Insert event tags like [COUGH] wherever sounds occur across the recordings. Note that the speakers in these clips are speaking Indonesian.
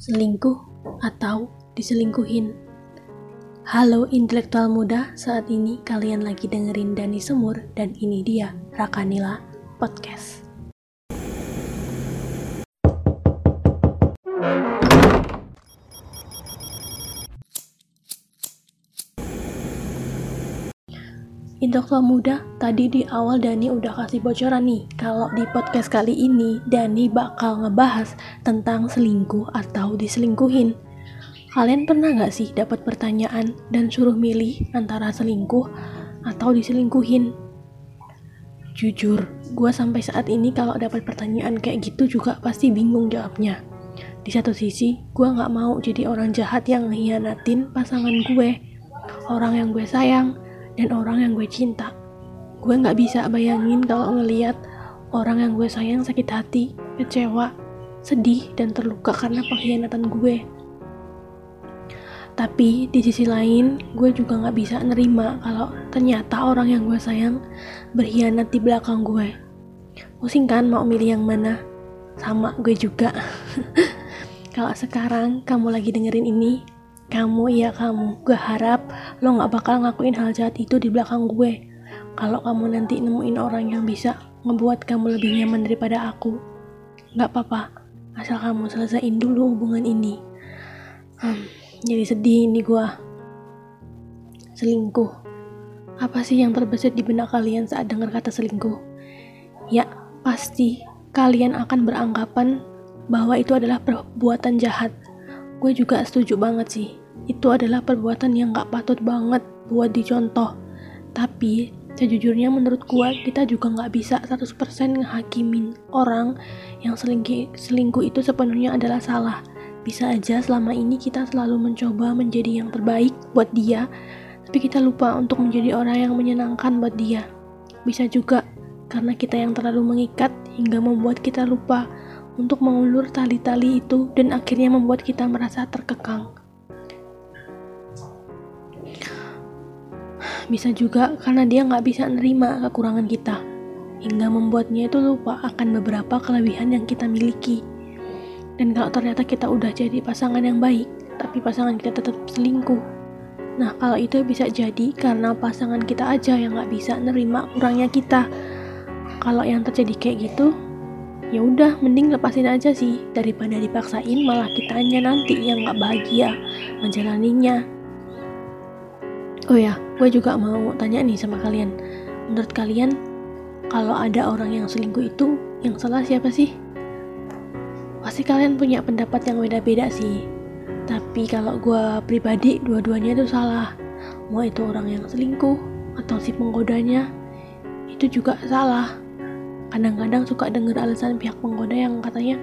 selingkuh atau diselingkuhin. Halo intelektual muda, saat ini kalian lagi dengerin Dani Semur dan ini dia Rakanila Podcast. Intelektual muda, tadi di awal Dani udah kasih bocoran nih kalau di podcast kali ini Dani bakal ngebahas tentang selingkuh atau diselingkuhin. Kalian pernah gak sih dapat pertanyaan dan suruh milih antara selingkuh atau diselingkuhin? Jujur, gue sampai saat ini kalau dapat pertanyaan kayak gitu juga pasti bingung jawabnya. Di satu sisi, gue gak mau jadi orang jahat yang ngehianatin pasangan gue, orang yang gue sayang, dan orang yang gue cinta. Gue gak bisa bayangin kalau ngeliat orang yang gue sayang sakit hati, kecewa, sedih, dan terluka karena pengkhianatan gue. Tapi di sisi lain, gue juga gak bisa nerima kalau ternyata orang yang gue sayang berkhianat di belakang gue. Pusing kan mau milih yang mana? Sama gue juga. [LAUGHS] kalau sekarang kamu lagi dengerin ini, kamu, ya kamu, gue harap lo gak bakal ngakuin hal jahat itu di belakang gue. Kalau kamu nanti nemuin orang yang bisa ngebuat kamu lebih nyaman daripada aku, gak apa-apa, asal kamu selesaiin dulu hubungan ini. Hmm, jadi sedih ini gue. Selingkuh. Apa sih yang terbesit di benak kalian saat dengar kata selingkuh? Ya, pasti kalian akan beranggapan bahwa itu adalah perbuatan jahat. Gue juga setuju banget sih itu adalah perbuatan yang gak patut banget buat dicontoh. Tapi, sejujurnya menurut gua kita juga gak bisa 100% ngehakimin orang yang selingkuh, selingkuh itu sepenuhnya adalah salah. Bisa aja selama ini kita selalu mencoba menjadi yang terbaik buat dia, tapi kita lupa untuk menjadi orang yang menyenangkan buat dia. Bisa juga karena kita yang terlalu mengikat hingga membuat kita lupa untuk mengulur tali-tali itu dan akhirnya membuat kita merasa terkekang. Bisa juga karena dia nggak bisa nerima kekurangan kita, hingga membuatnya itu lupa akan beberapa kelebihan yang kita miliki. Dan kalau ternyata kita udah jadi pasangan yang baik, tapi pasangan kita tetap selingkuh. Nah, kalau itu bisa jadi karena pasangan kita aja yang nggak bisa nerima kurangnya kita. Kalau yang terjadi kayak gitu, ya udah mending lepasin aja sih daripada dipaksain malah kitanya nanti yang nggak bahagia menjalaninya Oh ya, gue juga mau tanya nih sama kalian. Menurut kalian, kalau ada orang yang selingkuh itu, yang salah siapa sih? Pasti kalian punya pendapat yang beda-beda sih. Tapi kalau gue pribadi, dua-duanya itu salah. Mau itu orang yang selingkuh atau si penggodanya, itu juga salah. Kadang-kadang suka denger alasan pihak penggoda yang katanya,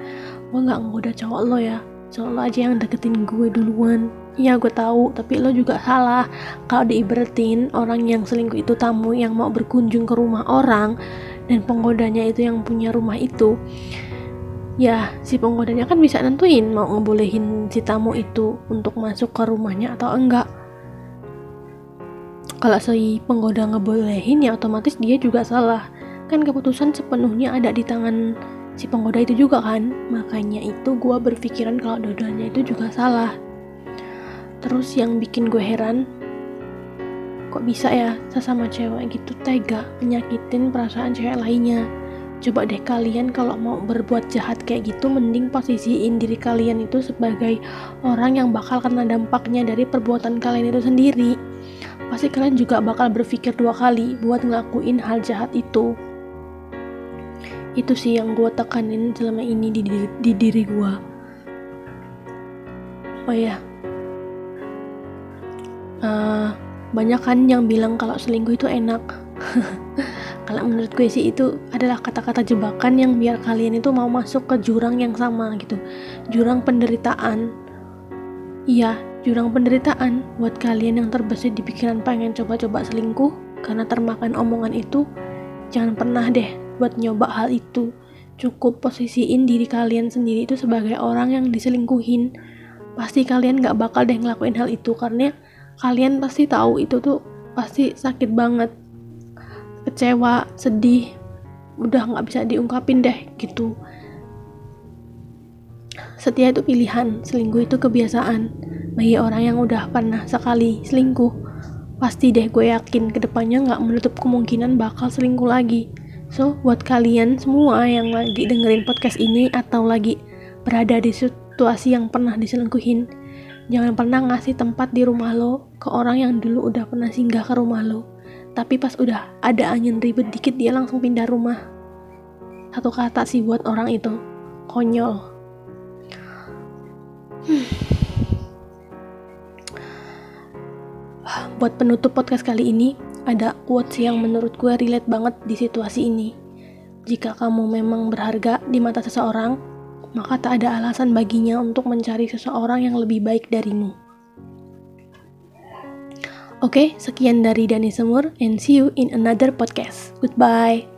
gue nggak menggoda cowok lo ya, cowok lo aja yang deketin gue duluan Iya gue tahu, tapi lo juga salah kalau diiberatin orang yang selingkuh itu tamu yang mau berkunjung ke rumah orang dan penggodanya itu yang punya rumah itu. Ya, si penggodanya kan bisa nentuin mau ngebolehin si tamu itu untuk masuk ke rumahnya atau enggak. Kalau si penggoda ngebolehin ya otomatis dia juga salah. Kan keputusan sepenuhnya ada di tangan si penggoda itu juga kan. Makanya itu gue berpikiran kalau dua-duanya itu juga salah Terus yang bikin gue heran, kok bisa ya sesama cewek gitu tega menyakitin perasaan cewek lainnya. Coba deh kalian kalau mau berbuat jahat kayak gitu mending posisiin diri kalian itu sebagai orang yang bakal kena dampaknya dari perbuatan kalian itu sendiri. Pasti kalian juga bakal berpikir dua kali buat ngelakuin hal jahat itu. Itu sih yang gue tekanin selama ini di, di, di diri gue. Oh ya, uh, banyak kan yang bilang kalau selingkuh itu enak. [LAUGHS] Kalau menurut gue sih itu adalah kata-kata jebakan yang biar kalian itu mau masuk ke jurang yang sama gitu. Jurang penderitaan. Iya jurang penderitaan. Buat kalian yang terbesit di pikiran pengen coba-coba selingkuh karena termakan omongan itu jangan pernah deh buat nyoba hal itu. Cukup posisiin diri kalian sendiri itu sebagai orang yang diselingkuhin. Pasti kalian gak bakal deh ngelakuin hal itu karena kalian pasti tahu itu tuh pasti sakit banget kecewa sedih udah nggak bisa diungkapin deh gitu setia itu pilihan, selingkuh itu kebiasaan. Bagi orang yang udah pernah sekali selingkuh, pasti deh gue yakin ke depannya nggak menutup kemungkinan bakal selingkuh lagi. So, buat kalian semua yang lagi dengerin podcast ini atau lagi berada di situasi yang pernah diselingkuhin, jangan pernah ngasih tempat di rumah lo ke orang yang dulu udah pernah singgah ke rumah lo. Tapi pas udah ada angin ribet dikit dia langsung pindah rumah. Satu kata sih buat orang itu, konyol. [SIGHS] Buat penutup podcast kali ini, ada quotes yang menurut gue relate banget di situasi ini. Jika kamu memang berharga di mata seseorang, maka tak ada alasan baginya untuk mencari seseorang yang lebih baik darimu. Oke, sekian dari Dani Semur and see you in another podcast. Goodbye.